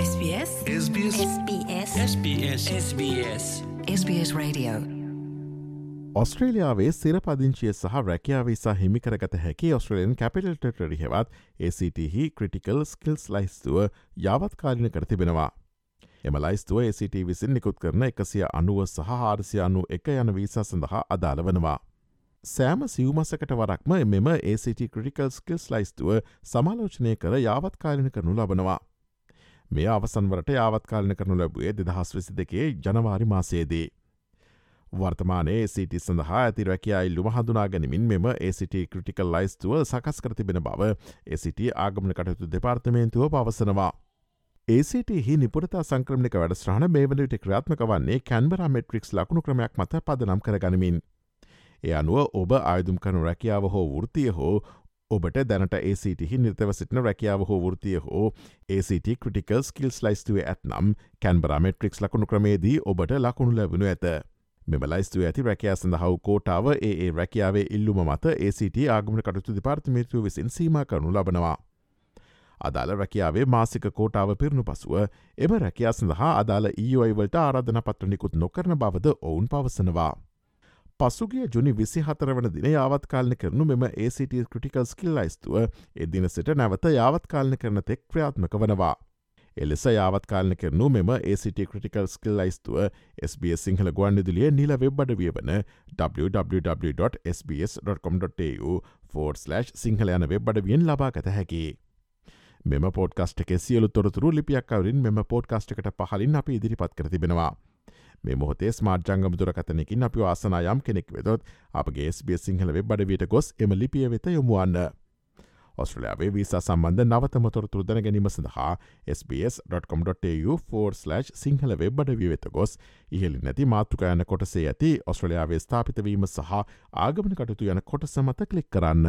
SBS SBS SBS SBS SBS Radio ඔස්ට්‍රේලියාවේ සිරපදිංචිය සහ රැකියාවේ සහ හිමිකරගත හැකි ඔස්ට්‍රලයන් කැපිටල් ටෙටරි හෙවත් ACTහි ක්‍රටිකල් ස්කිල්ස් ලයිස්තුව යාවත්කාලින කර තිබෙනවා. එම ලයිස්තුව ACT විසින් නිකුත් කරන එකසිය අනුව සහ හාරසිය අනු එක යන වීසා සඳහා අදාළ වනවා. සෑම සිව්මසකට වරක්ම මෙම ACT ක්‍රටිකල් ස්කිල්ස් ලයිස්තුව සමාලෝචනය කර යාවත්කාලින කරනු ලබනවා. මේ අවසන්වරට යාවත්කාලන කරනු ලැබුවේ දෙදහස් වෙසි දෙකේ ජනවාරි මාසයේදී. වර්තමානයේ සිට සඳහා ඇති රැකයා ඉල්ලුම හඳුනා ගැනීමින් මෙම ACT ක්‍රටිකල් ලයිස්තුව සකස් කර තිබෙන බව ACT ආගමන කටයුතු දෙපාර්තමේන්තුව පවසනවා. ACT හි නිපුරතා සංක්‍රමික වැඩස්්‍රහණ මේ වනට ක්‍රාත්මක වන්නේ කැන්බර මෙට්‍රික්ස් ලකුණු ක්‍රමයක් මත පදනම් කර ගනිමින්. එය අනුව ඔබ ආයුදුම් කනු රැකියාව හෝ වෘතිය හෝ ඔබට දැනට ACT හි නිර්තව සිටින රැකියාව හෝ වෘතිය හෝ ACT ක්‍රටිකල් ස්කිල්ස් ලයිස්තුව ඇත්නම් කැන්බරමෙට්‍රික්ස් ලකුණු ක්‍රමේදී ඔබට ලකුණු ලැබුණු ඇත. මෙම ලයිස්තුව ඇති රැකයා සඳහව කෝටාව ඒ රැකියාවේ ඉල්ලුම මත ACT ආගමන කටතු දෙපාර්තමේතුව විසින් සීම කරනු ලබනවා. අදාළ රැකියාවේ මාසික කෝටාව පිරුණු පසුව එම රැකයා සඳහා අදාළ ඊයෝයිවලට ආරාධන පත්‍රනිකුත් නොකරන බවද ඔවුන් පවසනවා. පසුගිය ජුනි විසි හතර වන දින යාවත්කාලන කරනු මෙම ACT ක්‍රටිකල් ස්කිල් ලයිස්තුව එදින සිට නැවත යාවත්කාලන කරන තෙක් ක්‍රියාත්මක වනවා. එලෙස යාවත්කාලන කරනු මෙම ACT ක්‍රටිකල් ස්කිල් ලයිස්තුව SBS සිංහල ගුවන්නිදුලිය නිල වෙබ්බඩ විය වන www.sbs.com.tu4/ සිංහල යන වෙබ්බඩවියෙන් ලබා ගත හැකි. මෙම පෝඩ්කස්ට එක සියලු තොරතුරු ලිපියක්කවරින් මෙම පෝඩ්කස්ටකට පහලින් අපි ඉදිරිපත් කර තිබෙනවා. මේ මොහොතේ ස්මාර්් ජංගම දුරකතනකින් අපි ආසනා යම් කෙනෙක් වෙදොත් අපගේ ස්බිය සිංහල වෙබ්බඩ වියට ගොස් එම ලිපිය වෙත යොමුවන්න. ඔස්ට්‍රලයාාවේ වීසා සම්බන්ධ නවතම තොරතුරු දැන ගැනීම සඳහා SBS.com.tu4/ සිංහල වෙබ්බඩ විය වෙත ගොස් ඉහලි නැති මාතෘකයන කොටසේ ඇති ඔස්ට්‍රලයාාවේ ස්ථාපිතවීම සහ ආගමන කටතු යන කොටස මත කලික් කරන්න.